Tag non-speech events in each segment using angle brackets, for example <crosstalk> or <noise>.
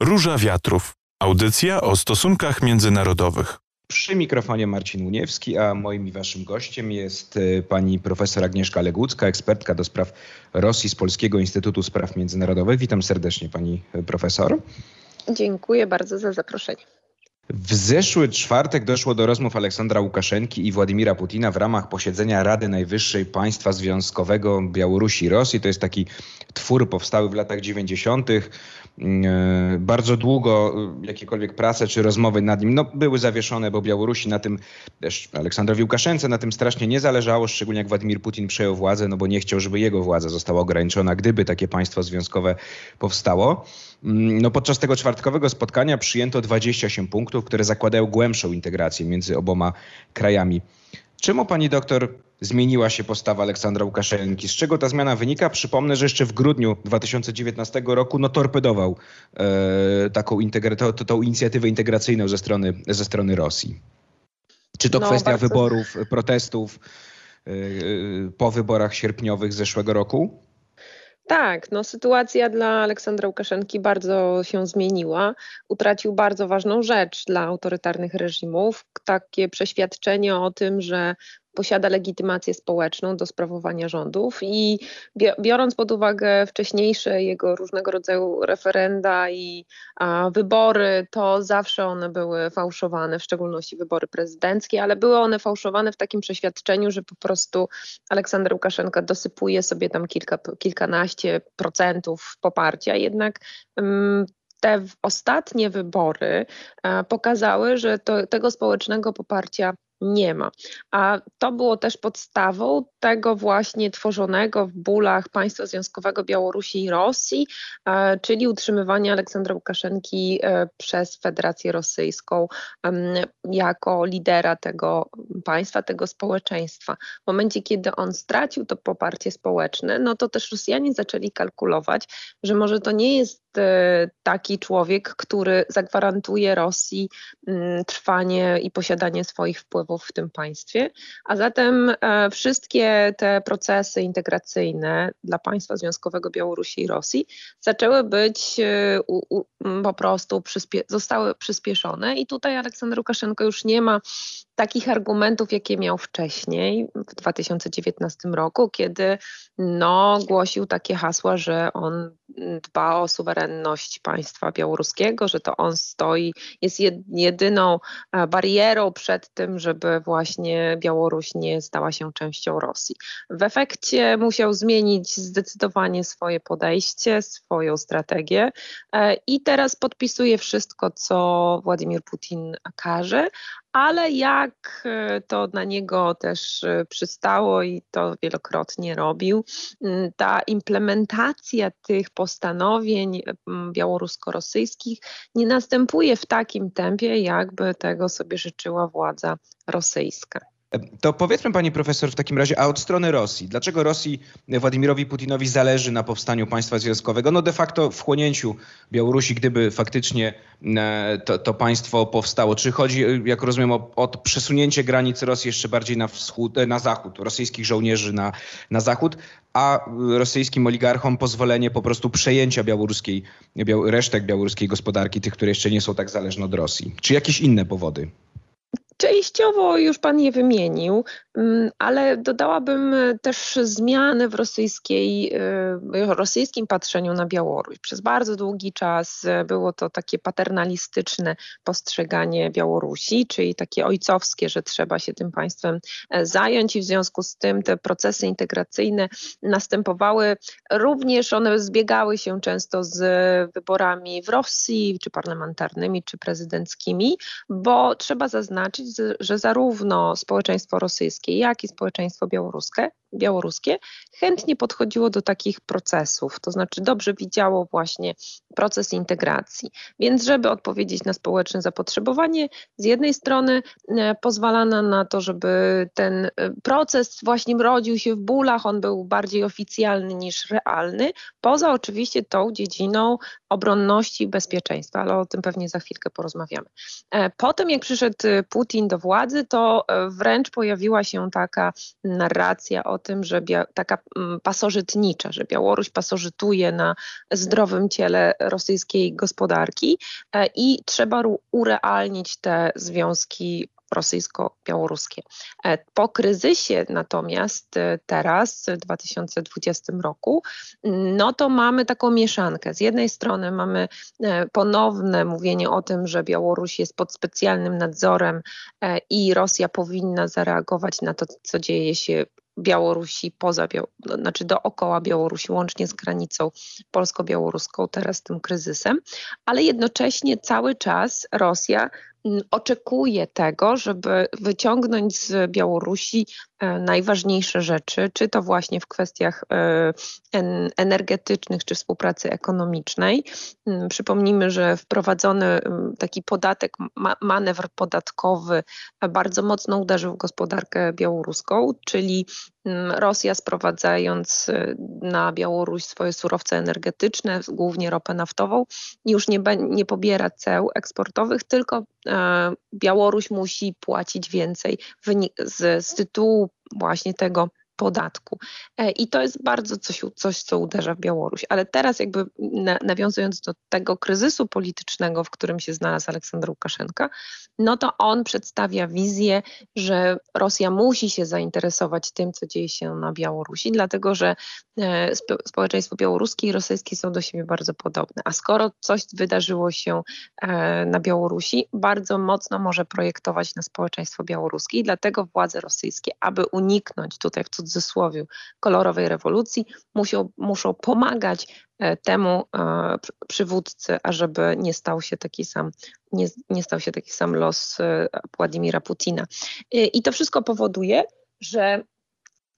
Róża Wiatrów. Audycja o stosunkach międzynarodowych. Przy mikrofonie Marcin Uniewski, a moim i waszym gościem jest y, pani profesor Agnieszka Legucka, ekspertka do spraw Rosji z Polskiego Instytutu Spraw Międzynarodowych. Witam serdecznie pani profesor. Dziękuję bardzo za zaproszenie. W zeszły czwartek doszło do rozmów Aleksandra Łukaszenki i Władimira Putina w ramach posiedzenia Rady Najwyższej Państwa Związkowego Białorusi i Rosji. To jest taki twór powstały w latach 90. E, bardzo długo e, jakiekolwiek prace czy rozmowy nad nim no, były zawieszone, bo Białorusi na tym, też Aleksandrowi Łukaszence na tym strasznie nie zależało, szczególnie jak Władimir Putin przejął władzę, no bo nie chciał, żeby jego władza została ograniczona, gdyby takie państwo związkowe powstało. Mm, no, podczas tego czwartkowego spotkania przyjęto 28 punktów, które zakładają głębszą integrację między oboma krajami. Czemu pani doktor zmieniła się postawa Aleksandra Łukaszenki? Z czego ta zmiana wynika? Przypomnę, że jeszcze w grudniu 2019 roku no, torpedował e, taką to, to, tą inicjatywę integracyjną ze strony, ze strony Rosji. Czy to no, kwestia bardzo... wyborów, protestów e, e, po wyborach sierpniowych zeszłego roku? Tak, no sytuacja dla Aleksandra Łukaszenki bardzo się zmieniła. Utracił bardzo ważną rzecz dla autorytarnych reżimów, takie przeświadczenie o tym, że posiada legitymację społeczną do sprawowania rządów i biorąc pod uwagę wcześniejsze jego różnego rodzaju referenda i a, wybory, to zawsze one były fałszowane, w szczególności wybory prezydenckie, ale były one fałszowane w takim przeświadczeniu, że po prostu Aleksander Łukaszenka dosypuje sobie tam kilka, kilkanaście procentów poparcia, jednak mm, te ostatnie wybory pokazały, że to, tego społecznego poparcia nie ma. A to było też podstawą tego właśnie tworzonego w bólach państwa związkowego Białorusi i Rosji, e, czyli utrzymywania Aleksandra Łukaszenki e, przez Federację Rosyjską jako lidera tego państwa, tego społeczeństwa. W momencie, kiedy on stracił to poparcie społeczne, no to też Rosjanie zaczęli kalkulować, że może to nie jest taki człowiek, który zagwarantuje Rosji mm, trwanie i posiadanie swoich wpływów w tym państwie, a zatem e, wszystkie te procesy integracyjne dla państwa związkowego Białorusi i Rosji zaczęły być e, po prostu zostały przyspieszone. I tutaj Aleksander Łukaszenko już nie ma takich argumentów, jakie miał wcześniej, w 2019 roku, kiedy no, głosił takie hasła, że on dba o suwerenność państwa białoruskiego, że to on stoi, jest jedyną e, barierą przed tym, żeby właśnie Białoruś nie stała się częścią Rosji. W efekcie musiał zmienić zdecydowanie swoje podejście, swoją strategię e, i teraz podpisuje wszystko, co Władimir Putin każe, ale jak e, to na niego też e, przystało i to wielokrotnie robił, ta implementacja tych postanowień białorusko-rosyjskich nie następuje w takim tempie, jakby tego sobie życzyła władza rosyjska. To powiedzmy pani profesor w takim razie, a od strony Rosji, dlaczego Rosji Władimirowi Putinowi zależy na powstaniu państwa związkowego? No de facto wchłonięciu Białorusi, gdyby faktycznie e, to, to państwo powstało. Czy chodzi, jak rozumiem, o, o przesunięcie granic Rosji jeszcze bardziej na wschód, e, na zachód, rosyjskich żołnierzy na, na zachód, a rosyjskim oligarchom pozwolenie po prostu przejęcia białoruskiej, biał, resztek białoruskiej gospodarki, tych, które jeszcze nie są tak zależne od Rosji? Czy jakieś inne powody? Częściowo już Pan je wymienił, mm, ale dodałabym też zmiany w rosyjskiej, y, rosyjskim patrzeniu na Białoruś. Przez bardzo długi czas było to takie paternalistyczne postrzeganie Białorusi, czyli takie ojcowskie, że trzeba się tym państwem e, zająć i w związku z tym te procesy integracyjne następowały. Również one zbiegały się często z wyborami w Rosji, czy parlamentarnymi, czy prezydenckimi, bo trzeba zaznaczyć, że zarówno społeczeństwo rosyjskie, jak i społeczeństwo białoruskie, białoruskie chętnie podchodziło do takich procesów, to znaczy dobrze widziało właśnie proces integracji. Więc żeby odpowiedzieć na społeczne zapotrzebowanie, z jednej strony e, pozwalano na to, żeby ten e, proces właśnie rodził się w bólach, on był bardziej oficjalny niż realny, poza oczywiście tą dziedziną obronności i bezpieczeństwa, ale o tym pewnie za chwilkę porozmawiamy. E, potem jak przyszedł Putin do władzy, to wręcz pojawiła się taka narracja o tym, że taka mm, pasożytnicza, że Białoruś pasożytuje na zdrowym ciele rosyjskiej gospodarki e, i trzeba urealnić te związki rosyjsko-białoruskie. E, po kryzysie natomiast e, teraz, w 2020 roku, no to mamy taką mieszankę. Z jednej strony mamy ponowne mówienie o tym, że Białoruś jest pod specjalnym nadzorem i Rosja powinna zareagować na to, co dzieje się Białorusi poza, znaczy dookoła Białorusi, łącznie z granicą polsko-białoruską, teraz tym kryzysem, ale jednocześnie cały czas Rosja oczekuje tego, żeby wyciągnąć z Białorusi e, najważniejsze rzeczy, czy to właśnie w kwestiach e, energetycznych, czy współpracy ekonomicznej. Przypomnijmy, że wprowadzony taki podatek, manewr podatkowy bardzo mocno uderzył w gospodarkę białoruską, czyli Rosja sprowadzając e, na Białoruś swoje surowce energetyczne, głównie ropę naftową, już nie, nie pobiera ceł eksportowych, tylko E, Białoruś musi płacić więcej z, z tytułu właśnie tego podatku. E, I to jest bardzo coś, coś, co uderza w Białoruś. Ale teraz jakby nawiązując do tego kryzysu politycznego, w którym się znalazł Aleksander Łukaszenka, no to on przedstawia wizję, że Rosja musi się zainteresować tym, co dzieje się na Białorusi, dlatego że e, społeczeństwo białoruskie i rosyjskie są do siebie bardzo podobne. A skoro coś wydarzyło się e, na Białorusi, bardzo mocno może projektować na społeczeństwo białoruskie i dlatego władze rosyjskie, aby uniknąć tutaj w cudzysłowie kolorowej rewolucji muszą, muszą pomagać temu e, przywódcy, ażeby nie stał się taki sam, nie, nie stał się taki sam los e, Władimira Putina. I to wszystko powoduje, że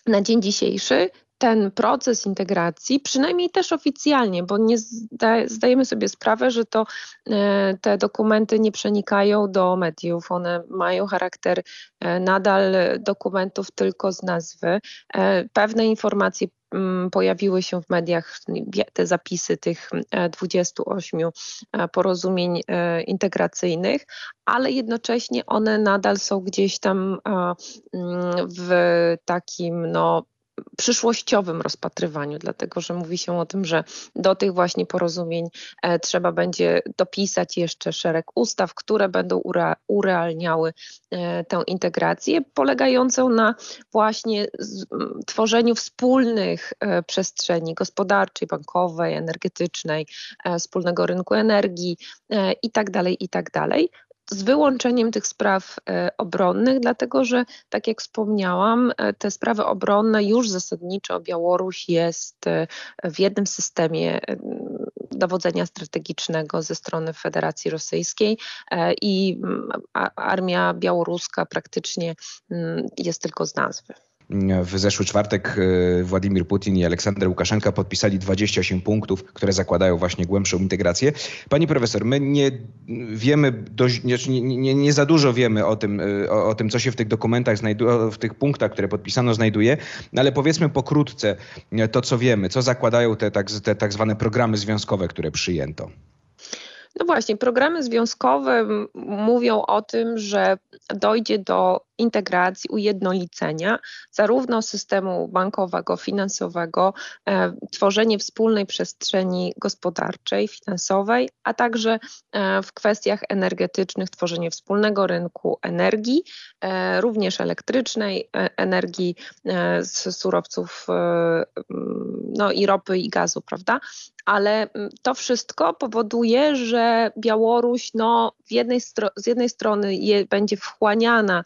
na dzień dzisiejszy ten proces integracji, przynajmniej też oficjalnie, bo nie zda, zdajemy sobie sprawę, że to e, te dokumenty nie przenikają do mediów, one mają charakter e, nadal dokumentów tylko z nazwy. E, pewne informacje mm, pojawiły się w mediach te zapisy tych 28 porozumień integracyjnych, ale jednocześnie one nadal są gdzieś tam mm, w takim no, przyszłościowym rozpatrywaniu, dlatego że mówi się o tym, że do tych właśnie porozumień e, trzeba będzie dopisać jeszcze szereg ustaw, które będą ure, urealniały e, tę integrację, polegającą na właśnie tworzeniu wspólnych e, przestrzeni gospodarczej, bankowej, energetycznej, wspólnego rynku energii itd., itd., tak z wyłączeniem tych spraw e, obronnych, dlatego że, tak jak wspomniałam, e, te sprawy obronne już zasadniczo Białoruś jest e, w jednym systemie dowodzenia strategicznego ze strony Federacji Rosyjskiej i armia białoruska praktycznie jest tylko z nazwy. W zeszły czwartek e, Władimir Putin i Aleksander Łukaszenka podpisali 28 punktów, które zakładają właśnie głębszą integrację. Pani profesor, my nie wiemy, dość, nie, nie, nie za dużo wiemy o tym, e, o, o, tym, co się w tych dokumentach znajduje, w tych punktach, które podpisano, znajduje, ale powiedzmy pokrótce e, to, co wiemy, co zakładają te tak, te tak zwane programy związkowe, które przyjęto. No właśnie, programy związkowe mówią o tym, że dojdzie do integracji, ujednolicenia zarówno systemu bankowego, finansowego, e, tworzenie wspólnej przestrzeni gospodarczej, finansowej, a także e, w kwestiach energetycznych tworzenie wspólnego rynku energii, e, również elektrycznej, e, energii e, z surowców e, no i ropy i gazu, prawda? Ale to wszystko powoduje, że Białoruś no, jednej z jednej strony je, będzie wchłaniana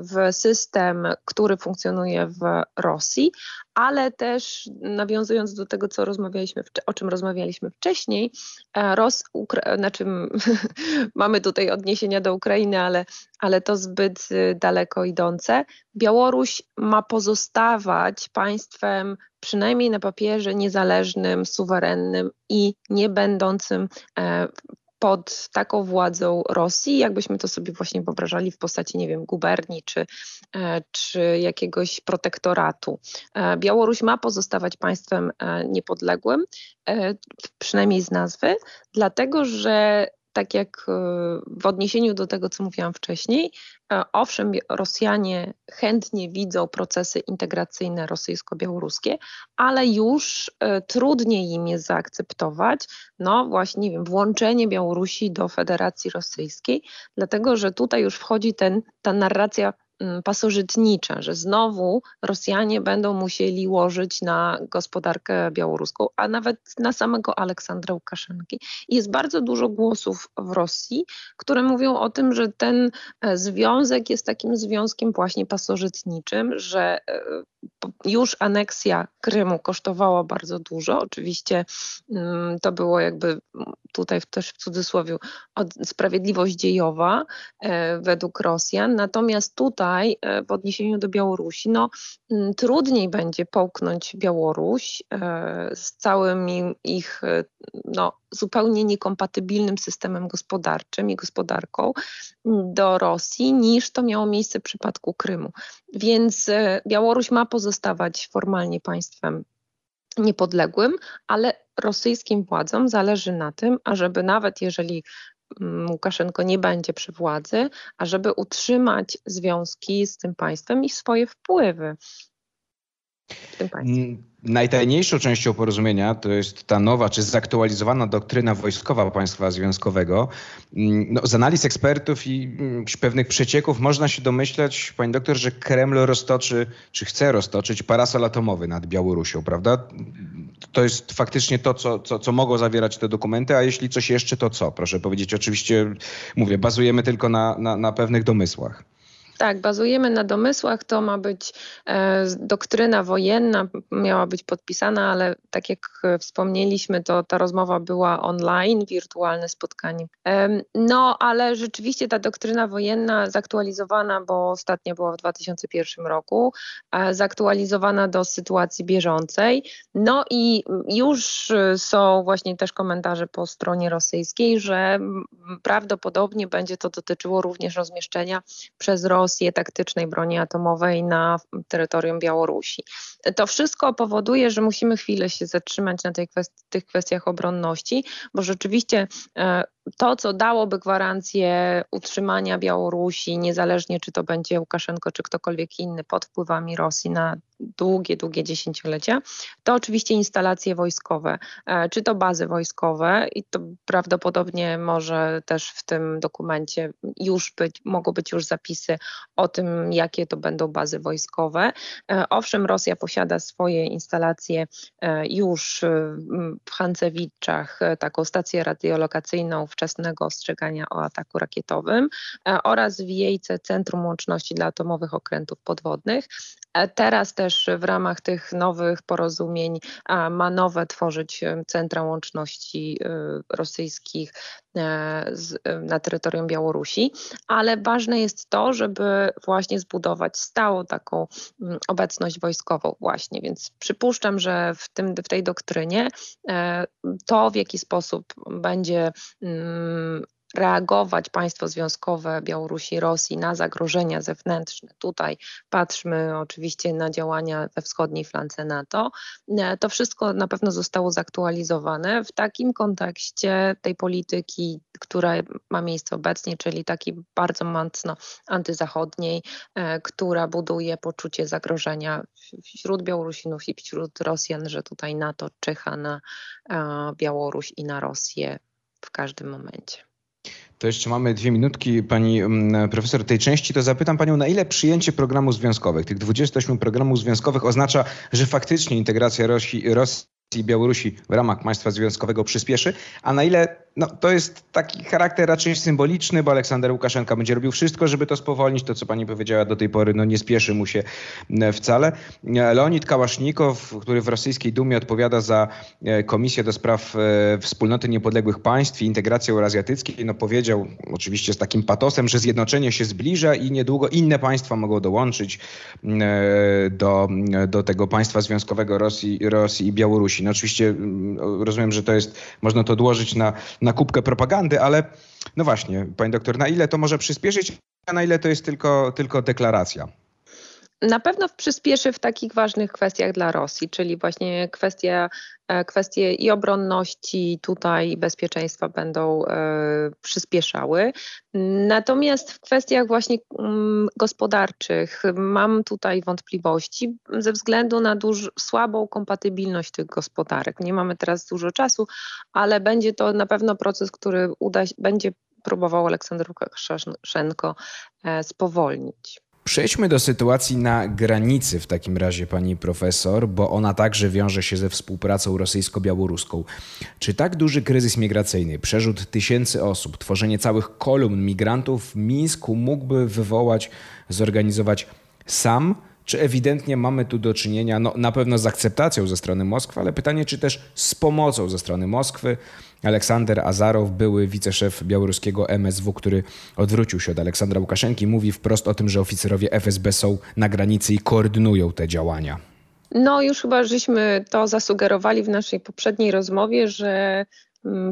w system, który funkcjonuje w Rosji, ale też nawiązując do tego, co rozmawialiśmy, o czym rozmawialiśmy wcześniej, e, Ros, Ukra- znaczy <laughs> mamy tutaj odniesienia do Ukrainy, ale, ale to zbyt y, daleko idące. Białoruś ma pozostawać państwem przynajmniej na papierze niezależnym, suwerennym i nie będącym e, pod taką władzą Rosji, jakbyśmy to sobie właśnie wyobrażali w postaci, nie wiem, guberni czy, e, czy jakiegoś protektoratu. E, Białoruś ma pozostawać państwem e, niepodległym, przynajmniej z nazwy, dlatego że tak jak w odniesieniu do tego, co mówiłam wcześniej, owszem, Rosjanie chętnie widzą procesy integracyjne rosyjsko-białoruskie, ale już e, trudniej im jest zaakceptować, no właśnie, nie wiem, włączenie Białorusi do Federacji Rosyjskiej, dlatego że tutaj już wchodzi ten, ta narracja Mm, pasożytnicza, że znowu Rosjanie będą musieli łożyć na gospodarkę białoruską, a nawet na samego Aleksandra Łukaszenki. Jest bardzo dużo głosów w Rosji, które mówią o tym, że ten e, związek jest takim związkiem właśnie pasożytniczym, że e, już aneksja Krymu kosztowała bardzo dużo. Oczywiście mm, to było jakby tutaj też w cudzysłowie sprawiedliwość dziejowa e, według Rosjan. Natomiast tutaj e, w odniesieniu do Białorusi, no mm, trudniej będzie połknąć Białoruś e, z całym ich no, zupełnie niekompatybilnym systemem gospodarczym i gospodarką do Rosji niż to miało miejsce w przypadku Krymu. Więc Białoruś ma pozostawać formalnie państwem niepodległym, ale rosyjskim władzom zależy na tym, ażeby nawet jeżeli mm, Łukaszenko nie będzie przy władzy, ażeby utrzymać związki z tym państwem i swoje wpływy w tym państwie. Najtajniejszą częścią porozumienia to jest ta nowa czy zaktualizowana doktryna wojskowa państwa związkowego. Mm, no, z analiz ekspertów i mm, pewnych przecieków można się domyślać, pani doktor, że Kreml roztoczy, czy chce roztoczyć parasol atomowy nad Białorusią, prawda? To jest faktycznie to, co, co, co mogą zawierać te dokumenty, a jeśli coś jeszcze, to co? Proszę powiedzieć, oczywiście, mówię, bazujemy tylko na, na, na pewnych domysłach. Tak, bazujemy na domysłach. To ma być e, doktryna wojenna, miała być podpisana, ale tak jak wspomnieliśmy, to ta rozmowa była online, wirtualne spotkanie. E, no, ale rzeczywiście ta doktryna wojenna zaktualizowana, bo ostatnio była w 2001 roku, e, zaktualizowana do sytuacji bieżącej. No i już są właśnie też komentarze po stronie rosyjskiej, że prawdopodobnie będzie to dotyczyło również rozmieszczenia przez Rosję Rosję taktycznej broni atomowej na terytorium Białorusi. To wszystko powoduje, że musimy chwilę się zatrzymać na tej kwest tych kwestiach obronności, bo rzeczywiście e, to, co dałoby gwarancję utrzymania Białorusi, niezależnie czy to będzie Łukaszenko, czy ktokolwiek inny, pod wpływami Rosji na długie, długie dziesięciolecia, to oczywiście instalacje wojskowe, e, czy to bazy wojskowe i to prawdopodobnie może też w tym dokumencie już być, mogą być już zapisy o tym, jakie to będą bazy wojskowe. E, owszem, Rosja posiada swoje instalacje e, już w Hancewiczach, taką stację radiolokacyjną wczesnego ostrzegania o ataku rakietowym oraz w Jejce Centrum Łączności dla Atomowych Okrętów Podwodnych. Teraz też w ramach tych nowych porozumień ma nowe tworzyć centra łączności y, rosyjskich e, na terytorium Białorusi, ale ważne jest to, żeby właśnie zbudować stałą taką obecność wojskową właśnie, więc przypuszczam, że w, tym, w tej doktrynie e, to w jaki sposób będzie reagować państwo związkowe Białorusi, Rosji na zagrożenia zewnętrzne. Tutaj patrzmy oczywiście na działania we wschodniej flance NATO. E, to wszystko na pewno zostało zaktualizowane w takim kontekście tej polityki, która ma miejsce obecnie, czyli takiej bardzo mocno antyzachodniej, e, która buduje poczucie zagrożenia wśród Białorusinów i wśród Rosjan, że tutaj NATO czyha na e, Białoruś i na Rosję w każdym momencie. To jeszcze mamy dwie minutki, pani mm, profesor, tej części, to zapytam panią, na ile przyjęcie programów związkowych, tych 28 programów związkowych oznacza, że faktycznie integracja Rosji, Rosji i Białorusi w ramach państwa związkowego przyspieszy, a na ile no, to jest taki charakter raczej symboliczny, bo Aleksander Łukaszenka będzie robił wszystko, żeby to spowolnić. To, co pani powiedziała do tej pory, no nie spieszy mu się e, wcale. E, Leonid Kałasznikow, który w rosyjskiej Dumie odpowiada za e, Komisję do Spraw Wspólnoty Niepodległych Państw i integracji euroazjatyckiej, no powiedział oczywiście z takim patosem, że zjednoczenie się zbliża i niedługo inne państwa mogą dołączyć do, do tego państwa związkowego Rosji, Rosji i Białorusi. No oczywiście mm, rozumiem, że to jest, można to odłożyć na na kubkę propagandy, ale no właśnie, pani doktor, na ile to może przyspieszyć, a na ile to jest tylko, tylko deklaracja? Na pewno przyspieszy w takich ważnych kwestiach dla Rosji, czyli właśnie kwestia, e, kwestie i obronności tutaj i bezpieczeństwa będą e, przyspieszały. Natomiast w kwestiach właśnie mm, gospodarczych mam tutaj wątpliwości ze względu na duż, słabą kompatybilność tych gospodarek. Nie mamy teraz dużo czasu, ale będzie to na pewno proces, który uda, będzie próbował Aleksander Łukaszenko e, spowolnić. Przejdźmy do sytuacji na granicy w takim razie, pani profesor, bo ona także wiąże się ze współpracą rosyjsko-białoruską. Czy tak duży kryzys migracyjny, przerzut tysięcy osób, tworzenie całych kolumn migrantów w Mińsku mógłby wywołać, zorganizować sam czy ewidentnie mamy tu do czynienia no, na pewno z akceptacją ze strony Moskwy, ale pytanie, czy też z pomocą ze strony Moskwy. Aleksander Azarow, były wiceszef białoruskiego MSW, który odwrócił się od Aleksandra Łukaszenki, mówi wprost o tym, że oficerowie FSB są na granicy i koordynują te działania. No, już chyba żeśmy to zasugerowali w naszej poprzedniej rozmowie, że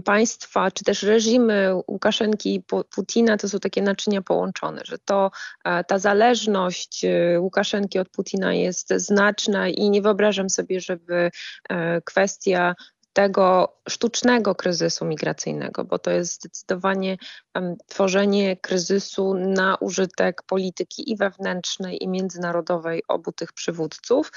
państwa, czy też reżimy Łukaszenki i Putina to są takie naczynia połączone, że to e, ta zależność e, Łukaszenki od Putina jest znaczna i nie wyobrażam sobie, żeby e, kwestia tego sztucznego kryzysu migracyjnego, bo to jest zdecydowanie um, tworzenie kryzysu na użytek polityki i wewnętrznej, i międzynarodowej obu tych przywódców.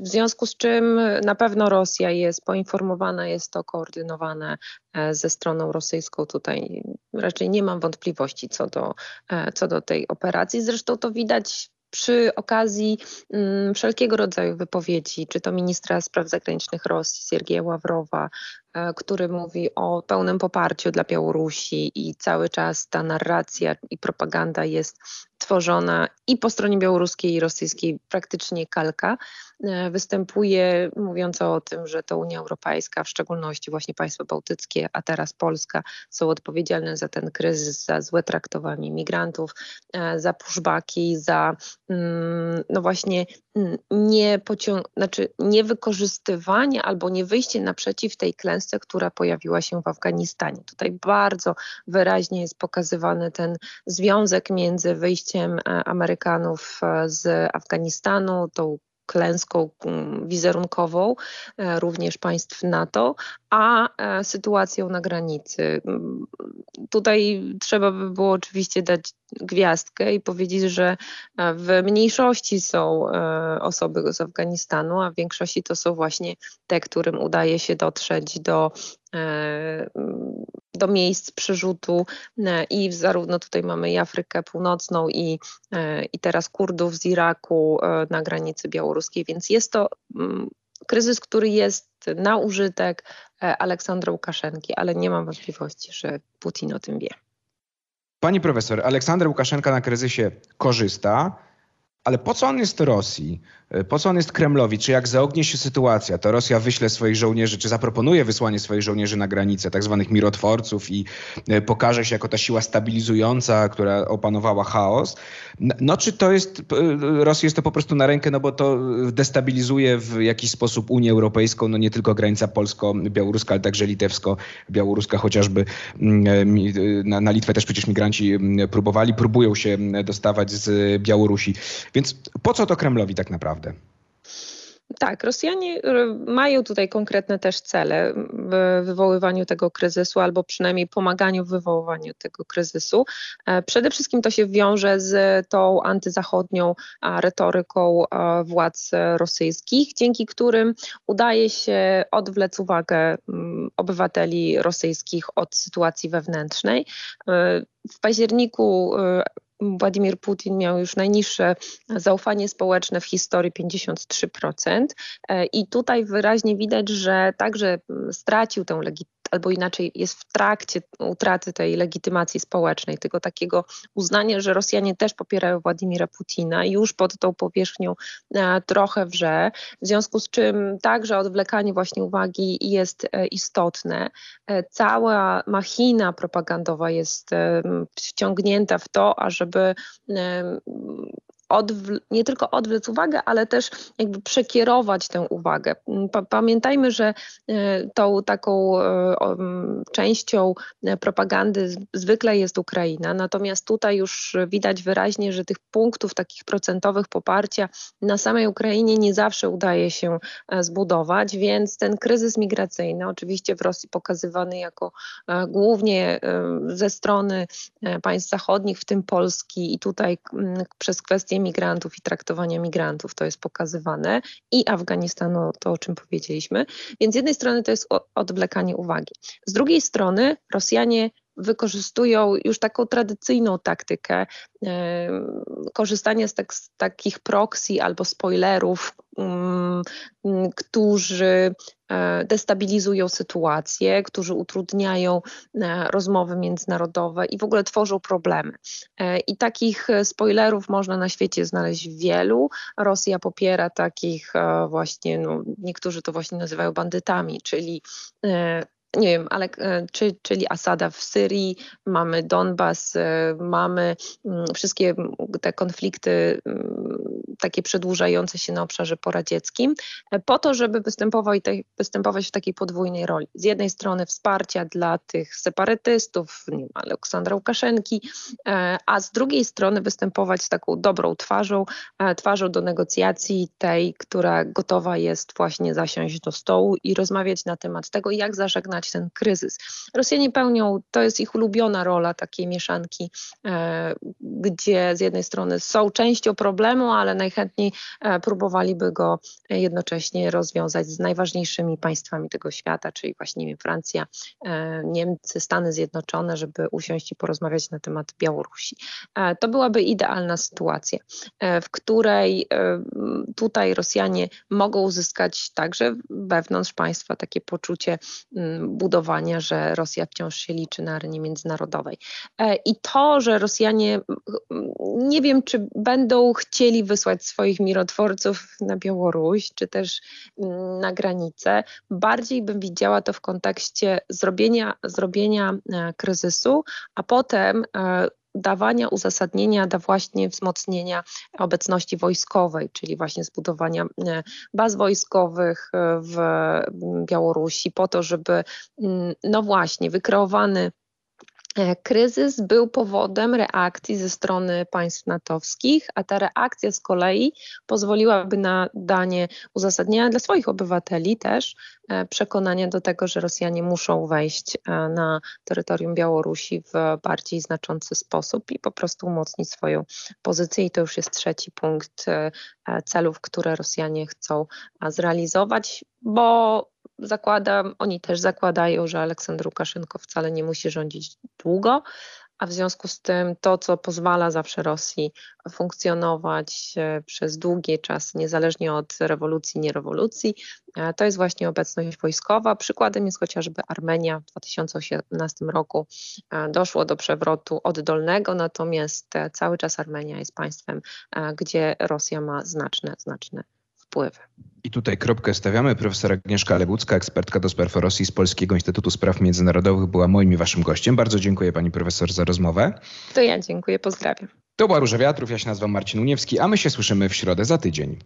W związku z czym na pewno Rosja jest poinformowana, jest to koordynowane e, ze stroną rosyjską. Tutaj raczej nie mam wątpliwości co do, e, co do tej operacji. Zresztą to widać przy okazji mm, wszelkiego rodzaju wypowiedzi, czy to ministra spraw zagranicznych Rosji, Siergieja Ławrowa, e, który mówi o pełnym poparciu dla Białorusi i cały czas ta narracja i propaganda jest tworzona i po stronie białoruskiej i rosyjskiej praktycznie kalka, e, występuje mówiąca o tym, że to Unia Europejska, w szczególności właśnie państwa bałtyckie, a teraz Polska, są odpowiedzialne za ten kryzys, za złe traktowanie migrantów, e, za pushbacki, za mm, no właśnie mm, nie, pociąg- znaczy nie wykorzystywanie albo nie wyjście naprzeciw tej klęsce, która pojawiła się w Afganistanie. Tutaj bardzo wyraźnie jest pokazywany ten związek między wyjściem wyjściem e, Amerykanów e, z Afganistanu, tą klęską wizerunkową e, również państw NATO, a sytuacją na granicy. Tutaj trzeba by było oczywiście dać gwiazdkę i powiedzieć, że w mniejszości są osoby z Afganistanu, a w większości to są właśnie te, którym udaje się dotrzeć do do miejsc przerzutu e, i zarówno tutaj mamy i Afrykę Północną i, e, i teraz Kurdów z Iraku e, na granicy białoruskiej, więc jest to mm, kryzys, który jest na użytek Aleksandra Łukaszenki, ale nie mam wątpliwości, że Putin o tym wie. Pani profesor, Aleksander Łukaszenka na kryzysie korzysta, ale po co on jest Rosji? E, po co on jest Kremlowi? Czy jak zaognie się sytuacja, to Rosja wyśle swoich żołnierzy, czy zaproponuje wysłanie swoich żołnierzy na granicę, tak zwanych mirotworców i e, pokaże się jako ta siła stabilizująca, która opanowała chaos? No czy to jest, e, Rosji jest to po prostu na rękę, no bo to destabilizuje w jakiś sposób Unię Europejską, no nie tylko granica polsko-białoruska, ale także litewsko-białoruska chociażby. Na, na Litwę też przecież migranci próbowali, próbują się dostawać z Białorusi. Więc po co to Kremlowi tak naprawdę? Tak, Rosjanie e, mają tutaj konkretne też cele w wywoływaniu tego kryzysu, albo przynajmniej pomaganiu w wywoływaniu tego kryzysu. E, przede wszystkim to się wiąże z tą antyzachodnią retoryką e, władz rosyjskich, dzięki którym udaje się odwlec uwagę obywateli rosyjskich od sytuacji wewnętrznej. W październiku Władimir Putin miał już najniższe zaufanie społeczne w historii 53%. E, I tutaj wyraźnie widać, że także stracił tę legitymację albo inaczej jest w trakcie utraty tej legitymacji społecznej, tego takiego uznania, że Rosjanie też popierają Władimira Putina, już pod tą powierzchnią e, trochę wrze, w związku z czym także odwlekanie właśnie uwagi jest e, istotne. E, cała machina propagandowa jest wciągnięta w to, ażeby nie tylko odwlec uwagę, ale też jakby przekierować tę uwagę. Pamiętajmy, że tą taką częścią propagandy zwykle jest Ukraina, natomiast tutaj już widać wyraźnie, że tych punktów takich procentowych poparcia na samej Ukrainie nie zawsze udaje się zbudować, więc ten kryzys migracyjny, oczywiście w Rosji pokazywany jako głównie ze strony państw zachodnich, w tym Polski i tutaj przez kwestię migrantów i traktowania migrantów to jest pokazywane i Afganistanu, to o czym powiedzieliśmy. Więc z jednej strony to jest odwlekanie uwagi. Z drugiej strony Rosjanie wykorzystują już taką tradycyjną taktykę korzystania z, tak, z takich proxy albo spoilerów, um, którzy e, destabilizują sytuację, którzy utrudniają e, rozmowy międzynarodowe i w ogóle tworzą problemy. E, I takich spoilerów można na świecie znaleźć wielu. Rosja popiera takich właśnie, no, niektórzy to właśnie nazywają bandytami, czyli nie wiem, ale e, czy, czyli Asada w Syrii, mamy Donbas, e, mamy mm, wszystkie te konflikty takie przedłużające się na obszarze poradzieckim, e, po to, żeby występować, występować w takiej podwójnej roli. Z jednej strony wsparcia dla tych separatystów, nie wiem, Aleksandra Łukaszenki, a z drugiej strony występować z taką dobrą twarzą, twarzą do negocjacji tej, która gotowa jest właśnie zasiąść do stołu i rozmawiać na temat tego, jak zażegnać ten kryzys. Rosjanie pełnią, to jest ich ulubiona rola takiej mieszanki, e, gdzie z jednej strony są częścią problemu, ale najchętniej e, próbowaliby go jednocześnie rozwiązać z najważniejszymi państwami tego świata, czyli właśnie Francja, e, Niemcy, Stany Zjednoczone, żeby usiąść i porozmawiać na temat Białorusi. To byłaby idealna sytuacja, w której tutaj Rosjanie mogą uzyskać także wewnątrz państwa takie poczucie budowania, że Rosja wciąż się liczy na arenie międzynarodowej. E, I to, że Rosjanie nie wiem, czy będą chcieli wysłać swoich mirotworców na Białoruś, czy też na granicę, bardziej bym widziała to w kontekście zrobienia, zrobienia e, kryzysu, a potem e, dawania uzasadnienia dla właśnie wzmocnienia obecności wojskowej, czyli właśnie zbudowania e, baz wojskowych e, w Białorusi po to, żeby mm, no właśnie wykreowany kryzys był powodem reakcji ze strony państw natowskich, a ta reakcja z kolei pozwoliłaby na danie uzasadnienia dla swoich obywateli też e, przekonania do tego, że Rosjanie muszą wejść e, na terytorium Białorusi w bardziej znaczący sposób i po prostu umocnić swoją pozycję. I to już jest trzeci punkt celów, które Rosjanie chcą zrealizować, bo zakładam, oni też zakładają, że Aleksander Łukaszenko wcale nie musi rządzić długo, a w związku z tym to, co pozwala zawsze Rosji funkcjonować e, przez długi czas, niezależnie od rewolucji, nierewolucji, e, to jest właśnie obecność wojskowa. Przykładem jest chociażby Armenia. W 2018 roku e, doszło do przewrotu oddolnego, natomiast cały czas Armenia jest państwem, gdzie Rosja ma znaczne, znaczne wpływy. I tutaj kropkę stawiamy. Profesor Agnieszka Lebucka, ekspertka do spraw Rosji z Polskiego Instytutu Spraw Międzynarodowych, była moim i waszym gościem. Bardzo dziękuję pani profesor za rozmowę. To ja dziękuję, pozdrawiam. To była Róża Wiatrów, ja się nazywam Marcin Uniewski, a my się słyszymy w środę za tydzień.